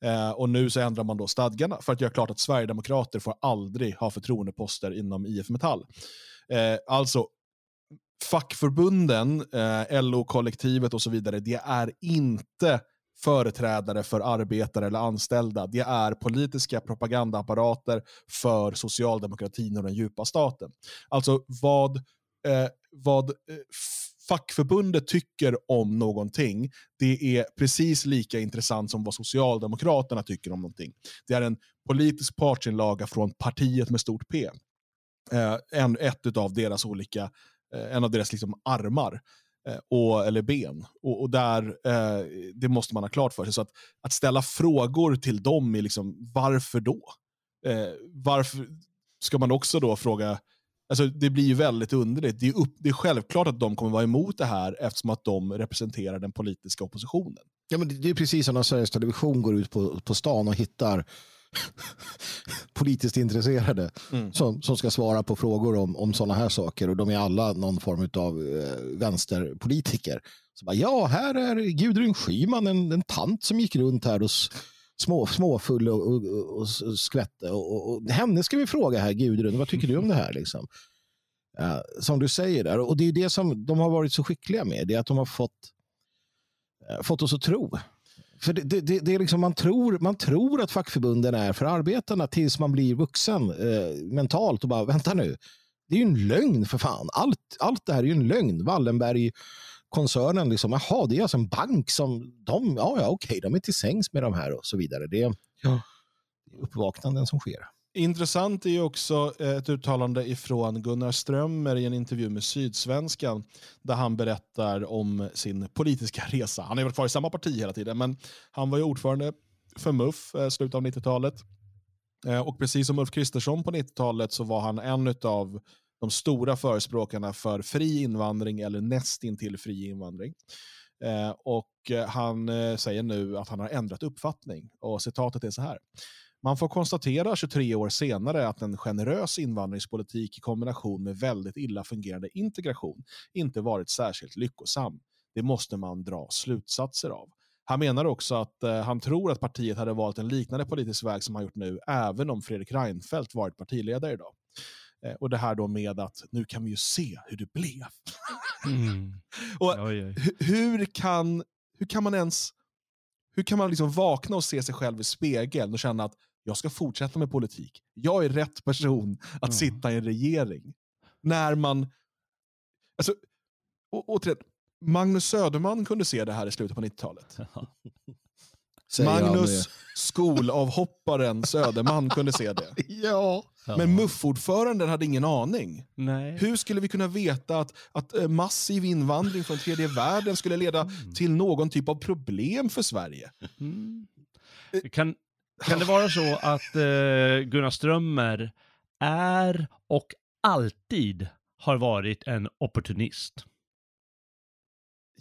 Eh, och nu så ändrar man då stadgarna för att göra klart att Sverigedemokrater får aldrig ha förtroendeposter inom IF Metall. Eh, alltså, fackförbunden, eh, LO-kollektivet och så vidare, det är inte företrädare för arbetare eller anställda. Det är politiska propagandaapparater för socialdemokratin och den djupa staten. Alltså vad, eh, vad eh, fackförbundet tycker om någonting, det är precis lika intressant som vad Socialdemokraterna tycker om någonting. Det är en politisk partsinlaga från partiet med stort P. Eh, en, ett av deras olika, eh, en av deras liksom armar eh, Eh, och, eller ben. Och, och där, eh, Det måste man ha klart för sig. Så att, att ställa frågor till dem är liksom, varför då? Eh, varför ska man också då fråga, alltså det blir ju väldigt underligt. Det är, upp, det är självklart att de kommer vara emot det här eftersom att de representerar den politiska oppositionen. Ja, men det det är precis som när Sveriges Television går ut på, på stan och hittar politiskt intresserade Mm. som, som ska svara på frågor om, om sådana här saker. Och de är alla någon form av eh, vänsterpolitiker. Så bara, ja, här är Gudrun Schyman, en, en tant som gick runt här och små, småfull och, och, och, och skvätte. Och, och, henne ska vi fråga här, Gudrun, vad tycker du om det här? Liksom? Eh, som du säger där. Och det är det som de har varit så skickliga med, det är att de har fått, eh, fått oss att tro. För det, det, det, är liksom man, tror, man tror att fackförbunden är för arbetarna tills man blir vuxen eh, mentalt och bara vänta nu. Det är ju en lögn för fan. Allt, allt det här är ju en lögn. Wallenberg-koncernen, liksom, jaha, det är alltså en bank som de, ja, ja, okej, de är till sängs med de här och så vidare. Det är Ja. uppvaknanden som sker. Intressant är ju också eh, ett uttalande ifrån Gunnar Strömmer i en intervju med Sydsvenskan där han berättar om sin politiska resa. Han har ju varit kvar i samma parti hela tiden, men han var ju ordförande för MUF eh, slutet av 90-talet. Eh, och precis som Ulf Kristersson på 90-talet så var han en av de stora förespråkarna för fri invandring eller nästintill fri invandring. Och han säger nu att han har ändrat uppfattning. Och citatet är så här. Man får konstatera 23 år senare att en generös invandringspolitik i kombination med väldigt illa fungerande integration inte varit särskilt lyckosam. Det måste man dra slutsatser av. Han menar också att eh, han tror att partiet hade valt en liknande politisk väg som han gjort nu, även om Fredrik Reinfeldt varit partiledare idag. Eh, och det här då med att nu kan vi ju se hur det blev. Mm. <laughs> och Oj, oj. hu- hur kan, hur kan man ens hur kan man liksom vakna och se sig själv i spegeln och känna att jag ska fortsätta med politik. Jag är rätt person att Ja. sitta i en regering. När man... Alltså, å- återigen, Magnus Söderman kunde se det här i slutet på 90-talet. <laughs> Säger han Magnus, skolavhopparen <laughs> Söderman kunde se det. Ja. Men MUF-ordföranden hade ingen aning. Nej. Hur skulle vi kunna veta att, att eh, massiv invandring från tredje världen skulle leda till någon typ av problem för Sverige? Mm. Kan, kan det vara så att eh, Gunnar Strömmer är och alltid har varit en opportunist?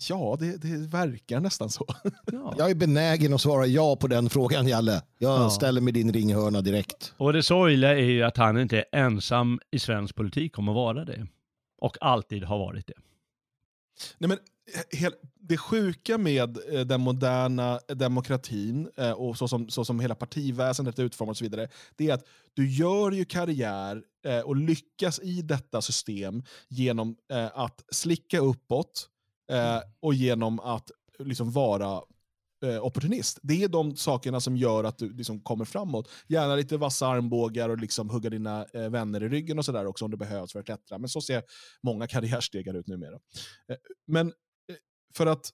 Ja, det, det verkar nästan så. Ja. <laughs> Jag är benägen att svara ja på den frågan, Jalle. Jag Ja. ställer mig din ringhörna direkt. Och det sorgliga är ju att han inte är ensam i svensk politik om att vara det. Och alltid har varit det. Nej, men, det sjuka med eh, den moderna demokratin eh, och så som, så som hela partiväsendet är utformat och så vidare, det är att du gör ju karriär eh, och lyckas i detta system genom att slicka uppåt eh, och genom att liksom vara opportunist. Det är de sakerna som gör att du liksom kommer framåt. Gärna lite vassa armbågar och liksom hugga dina vänner i ryggen och sådär också om det behövs för att klättra. Men så ser många karriärstegar ut numera. Eh, men för att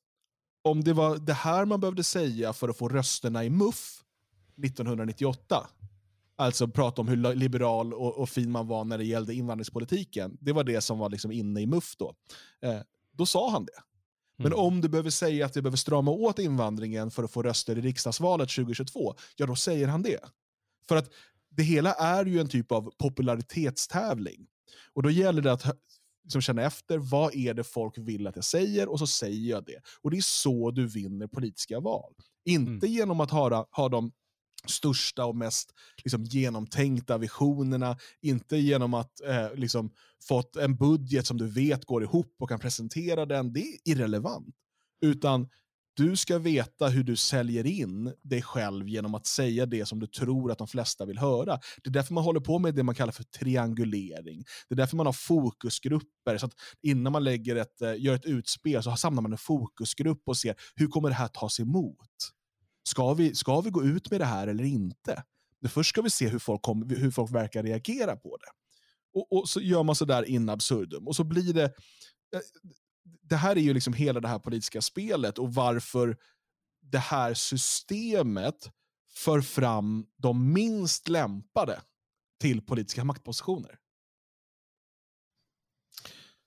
om det var det här man behövde säga för att få rösterna i MUF 1998, alltså prata om hur liberal och, och fin man var när det gällde invandringspolitiken, det var det som var liksom inne i MUF då. Eh, då sa han det. Men Mm. om du behöver säga att vi behöver strama åt invandringen för att få röster i riksdagsvalet 2022, ja då säger han det. För att det hela är ju en typ av popularitetstävling. Och då gäller det att liksom känna efter, vad är det folk vill att jag säger? Och så säger jag det. Och det är så du vinner politiska val. Inte genom att ha, ha de största och mest liksom, genomtänkta visionerna, inte genom att eh, liksom, fått en budget som du vet går ihop och kan presentera den. Det är irrelevant. Utan du ska veta hur du säljer in dig själv genom att säga det som du tror att de flesta vill höra. Det är därför man håller på med det man kallar för triangulering. Det är därför man har fokusgrupper. Så att innan man lägger ett, eh, gör ett utspel så samlar man en fokusgrupp och ser hur kommer det här tas emot. Ska vi, ska vi gå ut med det här eller inte? Men först ska vi se hur folk, kom, hur folk verkar reagera på det. Och, och så gör man sådär in absurdum. Och så blir det... Eh, eh, Det här är ju liksom hela det här politiska spelet och varför det här systemet för fram de minst lämpade till politiska maktpositioner.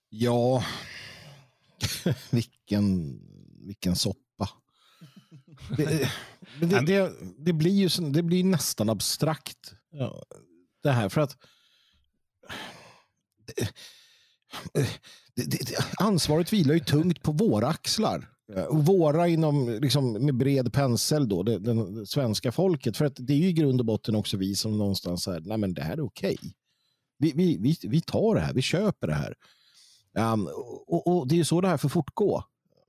Ja, <laughs> vilken, vilken soppa. <laughs> Det, det, det, det, blir ju det blir nästan abstrakt. Ja, det här för att det, det, ansvaret vilar ju tungt på våra axlar. Eh, och våra inom, liksom, med bred pensel då, det, det, svenska folket. För att det är ju i grund och botten också vi som någonstans säger, nej men det här är okej. Vi, vi, vi, vi tar det här, vi köper det här. Um, och, och det är ju så det här får fortgå.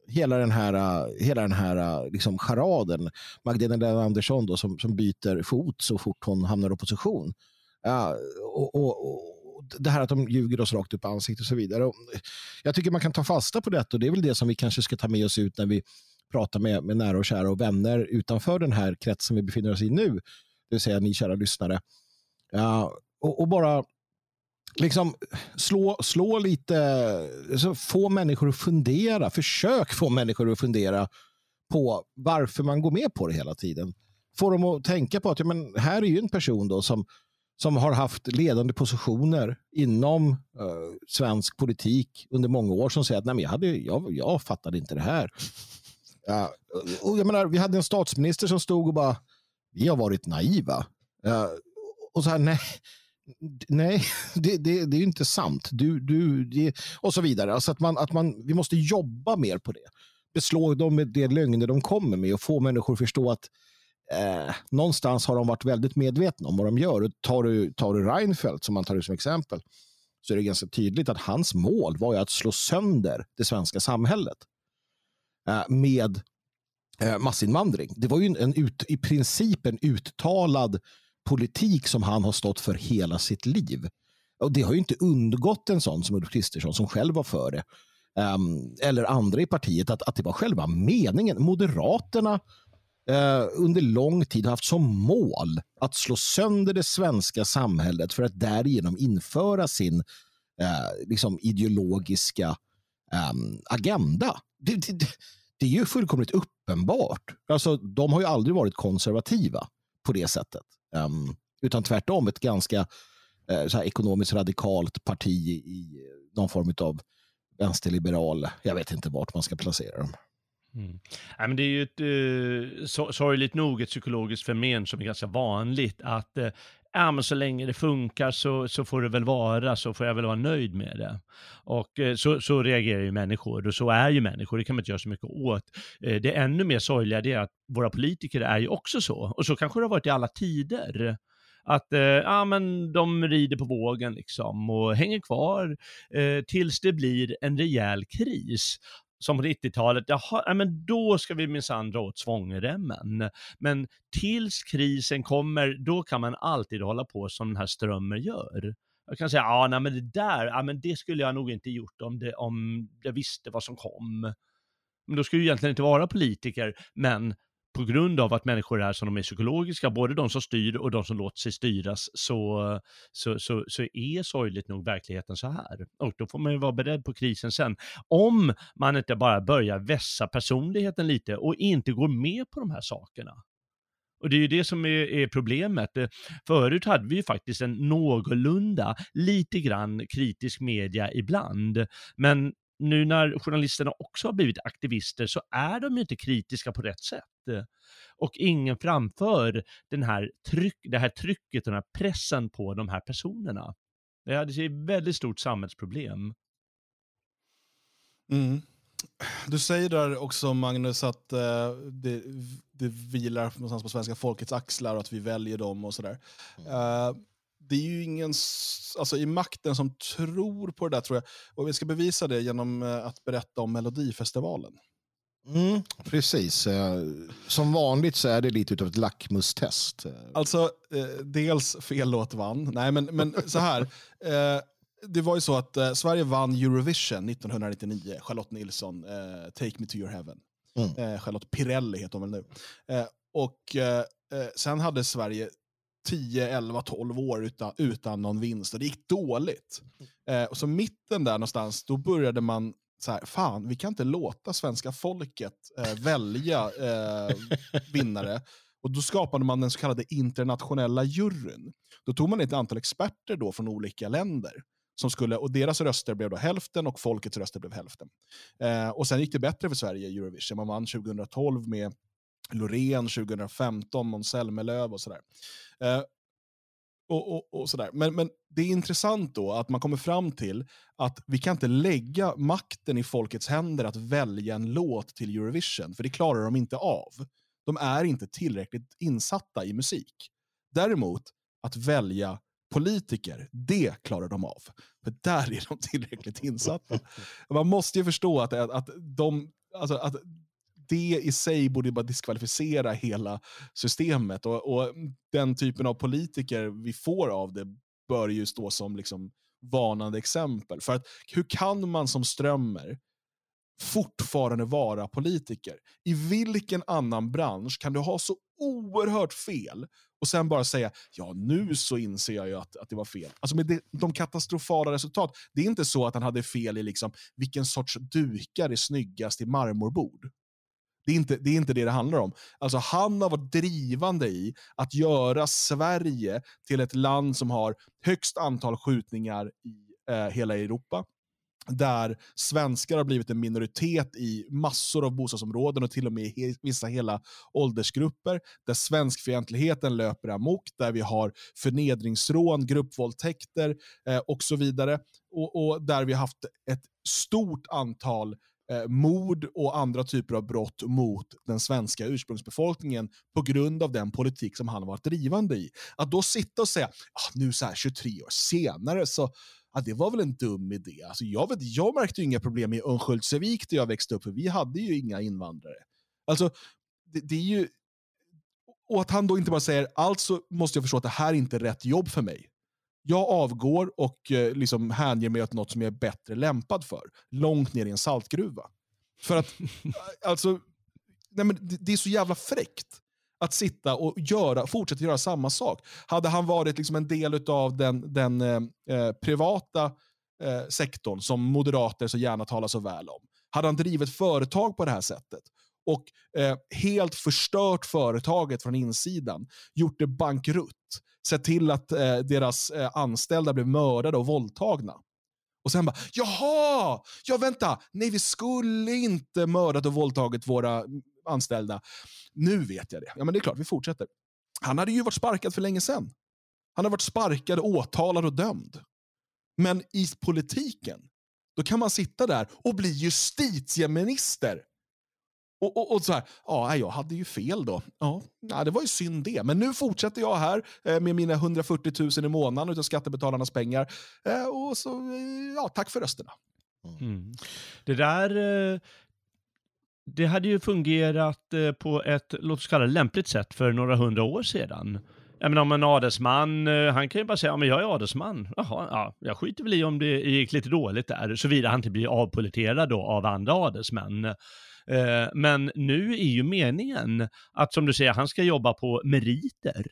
Hela den här, eh, hela den här eh, liksom charaden. Magdalena Andersson då, som, som byter fot så fort hon hamnar i opposition. Uh, och, och, och det här att de ljuger oss rakt upp i ansiktet och så vidare. Och jag tycker man kan ta fasta på detta och det är väl det som vi kanske ska ta med oss ut när vi pratar med, med nära och kära och vänner utanför den här kretsen vi befinner oss i nu. Det vill säga ni kära lyssnare. Ja, och, och bara liksom slå, slå lite, så få människor att fundera, försök få människor att fundera på varför man går med på det hela tiden. Få dem att tänka på att ja, men här är ju en person då som, som har haft ledande positioner inom eh, svensk politik under många år som säger att Nej, men jag, hade, jag, jag fattade inte det här. Ja, och jag menar, vi hade en statsminister som stod och bara vi har varit naiva. Ja, och så här, nej, Nej, <laughs> det, det, det är ju inte sant. Du, du, det, och så vidare. Alltså att man, att man, vi måste jobba mer på det. Beslå dem med de lögner de kommer med och få människor att förstå att eh, någonstans har de varit väldigt medvetna om vad de gör. Och tar, du, tar du Reinfeldt som man tar ut som exempel så är det ganska tydligt att hans mål var att slå sönder det svenska samhället eh, med eh, massinvandring. Det var ju en, ut, i princip en uttalad politik som han har stått för hela sitt liv. Och Det har ju inte undgått en sån som Ulf Kristersson som själv var för det. Um, eller andra i partiet att, att det var själva meningen. Moderaterna Eh, under lång tid haft som mål att slå sönder det svenska samhället för att därigenom införa sin eh, liksom ideologiska ehm, agenda. Det, det, det, är ju fullkomligt uppenbart. Alltså, de har ju aldrig varit konservativa på det sättet. Um, utan tvärtom ett ganska uh, så här, ekonomiskt radikalt parti i någon form av vänsterliberal. Jag vet inte vart man ska placera dem. Mm. Ja, men det är ju ett, uh, sorgligt nog ett psykologiskt fenomen som är ganska vanligt att uh, ja, men så länge det funkar så, så får det väl vara, så får jag väl vara nöjd med det. Och eh, så, så reagerar ju människor och så är ju människor, det kan man inte göra så mycket åt. Eh, det ännu mer sorgliga är att våra politiker är ju också så, och så kanske det har varit i alla tider att eh, ja, men de rider på vågen liksom och hänger kvar eh, tills det blir en rejäl kris som på 90-talet, jaha, men då ska vi minsann dra åt svångremmen. Men tills krisen kommer, då kan man alltid hålla på som den här Strömmer gör. Jag kan säga, ja, nej, men det där, ja, men det skulle jag nog inte gjort om, det, om jag visste vad som kom. Men då skulle jag egentligen inte vara politiker, men på grund av att människor är som de är psykologiska, både de som styr och de som låter sig styras, så, så, så, så är sorgligt nog verkligheten så här. Och då får man ju vara beredd på krisen sen. Om man inte bara börjar vässa personligheten lite och inte går med på de här sakerna. Och det är ju det som är, är, problemet. Förut hade vi ju faktiskt en någorlunda, lite grann kritisk media ibland. Men nu när journalisterna också har blivit aktivister så är de ju inte kritiska på rätt sätt. Och ingen framför den här tryck, det här trycket, den här pressen på de här personerna. Det är ett väldigt stort samhällsproblem. Mm. Du säger där också Magnus att uh, det, det vilar någonstans på svenska folkets axlar och att vi väljer dem och sådär. Uh, det är ju ingen alltså, i makten som tror på det där tror jag. Och vi ska bevisa det genom eh, att berätta om Melodifestivalen. Mm, precis. Eh, som vanligt så är det lite av ett lackmustest. Alltså, eh, dels fel låt vann. Nej, men, men så här. <laughs> Det var ju så att Sverige vann Eurovision 1999. Charlotte Nilsson, Take Me To Your Heaven. Mm. Charlotte Pirelli heter hon väl nu. och sen hade Sverige 10, 11, 12 år utan, utan någon vinst och det gick dåligt. Eh, och så mitten där någonstans, då började man så här, fan, vi kan inte låta svenska folket eh, välja eh, vinnare. Och då skapade man den så kallade internationella juryn. Då tog man ett antal experter då från olika länder. Som skulle, och deras röster blev då hälften och folkets röster blev hälften. Eh, och sen gick det bättre för Sverige i Eurovision. Man vann 2012 med Loreen 2015, Måns Zelmerlöw och sådär. Eh, och, och, och, sådär. Men, men det är intressant då att man kommer fram till att vi kan inte lägga makten i folkets händer att välja en låt till Eurovision, för det klarar de inte av. De är inte tillräckligt insatta i musik. Däremot, att välja politiker, det klarar de av. För där är de tillräckligt insatta. Man måste ju förstå att, att, de, alltså, att det i sig borde bara diskvalificera hela systemet. Och, och, Den typen av politiker vi får av det bör ju stå som liksom varnande exempel. För att hur kan man som Strömmer fortfarande vara politiker? I vilken annan bransch kan du ha så oerhört fel och sen bara säga ja nu så inser jag ju att, att det var fel. Alltså med det, de katastrofala resultat. Det är inte så att han hade fel i liksom, vilken sorts dukar är snyggast i marmorbord. Det är, inte, det är inte det det handlar om. Alltså, han har varit drivande i att göra Sverige till ett land som har högst antal skjutningar i eh, hela Europa. där svenskar har blivit en minoritet i massor av bostadsområden och till och med i vissa hela åldersgrupper, där svenskfientligheten löper amok, där vi har förnedringsrån, gruppvåldtäkter eh, och så vidare. Och, och, där vi har haft ett stort antal eh, mord och andra typer av brott mot den svenska ursprungsbefolkningen på grund av den politik som han har varit drivande i. Att då sitta och säga, ah, nu så här 23 år senare så ja, det var väl en dum idé. Alltså, jag, vet, jag märkte ju inga problem i Örnsköldsvik där jag växte upp, för vi hade ju inga invandrare. Alltså, det, det, är ju... Och att han då inte bara säger, alltså måste jag förstå att det här är inte är rätt jobb för mig. Jag avgår och eh, liksom hänger mig åt något som jag är bättre lämpad för. Långt ner i en saltgruva. För att, <laughs> alltså, nej men det, det är så jävla fräckt att sitta och göra, fortsätta göra samma sak. Hade han varit liksom en del av den, den eh, eh, privata eh, sektorn som moderater så gärna talar så väl om, hade han drivit företag på det här sättet och eh, helt förstört företaget från insidan, gjort det bankrutt, sett till att eh, deras eh, anställda blev mördade och våldtagna. Och sen bara, jaha, ja vänta, nej vi skulle inte mördat och våldtagit våra anställda. Nu vet jag det. Ja men det är klart, vi fortsätter. Han hade ju varit sparkad för länge sedan. Han har varit sparkad, åtalad och dömd. Men i politiken, då kan man sitta där och bli justitieminister. Och, och, och så här, ja, jag hade ju fel då. Ja, det var ju synd det. Men nu fortsätter jag här eh, med mina 140 000 i månaden av skattebetalarnas pengar. Eh, och så, eh, ja, tack för rösterna. Mm. Det där eh, det hade ju fungerat eh, på ett, låt oss kalla det lämpligt sätt för några hundra år sedan. Jag menar om en adelsman, eh, han kan ju bara säga, ja men jag är adelsman. Jaha, ja, jag skiter väl i om det gick lite dåligt där, såvida han inte blir avpoliterad då av andra adelsmän. Eh, men nu är ju meningen att, som du säger, han ska jobba på meriter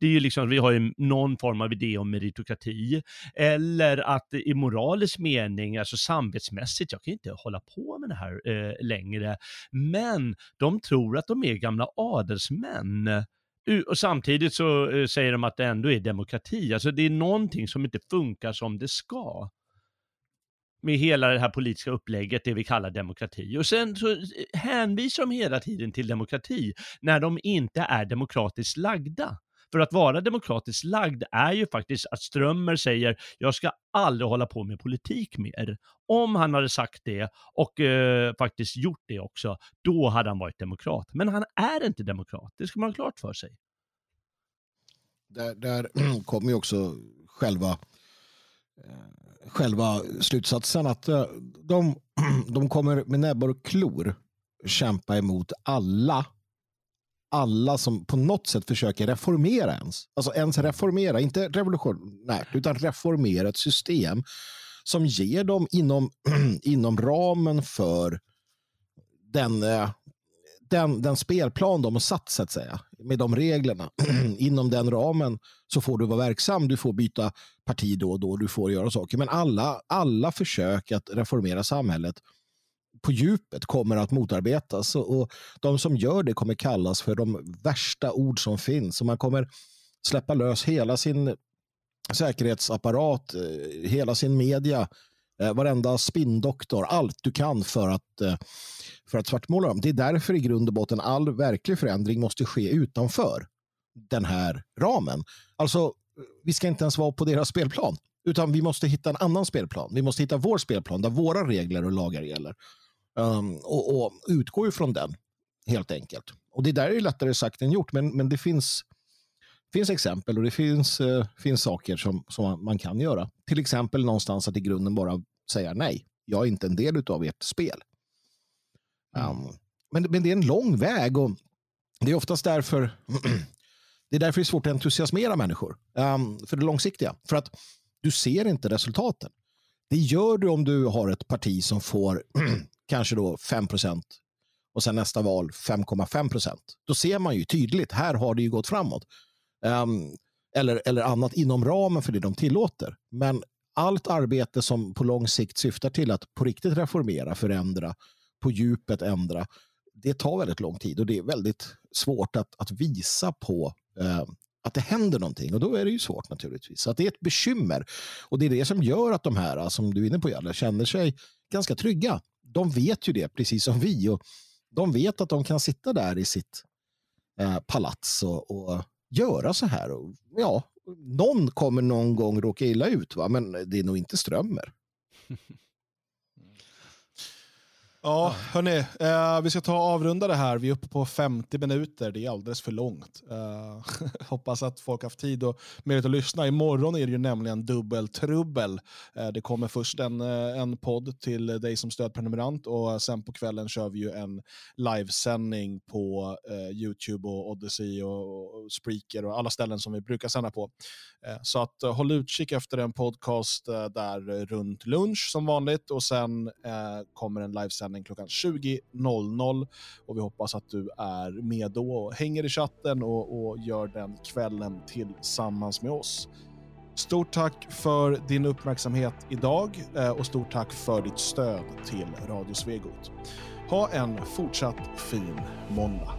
det är ju liksom, vi har ju någon form av idé om meritokrati. Eller att i moralisk mening, alltså samvetsmässigt, jag kan ju inte hålla på med det här eh, längre. Men de tror att de är gamla adelsmän. Och samtidigt så eh, säger de att det ändå är demokrati. Alltså det är någonting som inte funkar som det ska med hela det här politiska upplägget, det vi kallar demokrati. Och sen så eh, hänvisar de hela tiden till demokrati när de inte är demokratiskt lagda. För att vara demokratiskt lagd är ju faktiskt att Strömmer säger jag ska aldrig hålla på med politik mer. Om han hade sagt det och eh, faktiskt gjort det också, då hade han varit demokrat. Men han är inte demokrat, det ska man ha klart för sig. Där, där <clears throat> kommer ju också själva, eh, Eh, själva slutsatsen att eh, de, <clears throat> de kommer med näbbar och klor kämpa emot alla alla som på något sätt försöker reformera ens. Alltså ens reformera, inte revolutionärt, utan reformera ett system som ger dem inom, <clears throat> inom ramen för den, eh, den, den spelplan de har satt, så att säga, med de reglerna. <clears throat> inom den ramen så får du vara verksam, du får byta parti då och då, du får göra saker. Men alla, alla försök att reformera samhället på djupet kommer att motarbetas. Och de som gör det kommer kallas för de värsta ord som finns. Och man kommer släppa lös hela sin säkerhetsapparat, eh, hela sin media, eh, varenda spindoktor, allt du kan för att, eh, för att svartmåla dem. Det är därför i grund och botten all verklig förändring måste ske utanför den här ramen. Alltså, vi ska inte ens vara på deras spelplan, utan vi måste hitta en annan spelplan. Vi måste hitta vår spelplan där våra regler och lagar gäller. Um, och, och utgå ifrån den, helt enkelt. Och det där är lättare sagt än gjort, men, men det finns, finns exempel och det finns, eh, finns saker som, som man kan göra. Till exempel någonstans att i grunden bara säga nej, jag är inte en del av ert spel. Um, men, men det är en lång väg och det är oftast därför <clears throat> det är därför det är svårt att entusiasmera människor um, för det långsiktiga. För att du ser inte resultaten. Det gör du om du har ett parti som får <clears throat> kanske då 5% och sen nästa val 5,5% Då ser man ju tydligt, här har det ju gått framåt. Um, eller, eller annat inom ramen för det de tillåter. Men allt arbete som på lång sikt syftar till att på riktigt reformera, förändra, på djupet ändra, det tar väldigt lång tid och det är väldigt svårt att, att visa på eh, att det händer någonting och då är det ju svårt naturligtvis. Så att det är ett bekymmer och det är det som gör att de här eh, som du är inne på Jalle känner sig ganska trygga. De vet ju det precis som vi och de vet att de kan sitta där i sitt eh, palats och, och göra så här. Och, ja, någon kommer någon gång råka illa ut, va? men det är nog inte Strömmer. <laughs> Ja, hörni, eh, vi ska ta och avrunda det här. Vi är uppe på 50 minuter. Det är alldeles för långt. Eh, <laughs> hoppas att folk har haft tid och möjlighet att lyssna. Imorgon är det ju nämligen dubbeltrubbel. Eh, det kommer först en, eh, en podd till dig som stödprenumerant och sen på kvällen kör vi ju en livesändning på eh, YouTube och Odyssey och, och Spreaker och alla ställen som vi brukar sända på. Eh, så att eh, håll utkik efter en podcast eh, där runt lunch som vanligt och sen eh, kommer en livesändning sändning klockan 20.00 och vi hoppas att du är med då och hänger i chatten och, och gör den kvällen tillsammans med oss. Stort tack för din uppmärksamhet idag eh, och stort tack för ditt stöd till Radio Svegot. Ha en fortsatt fin måndag.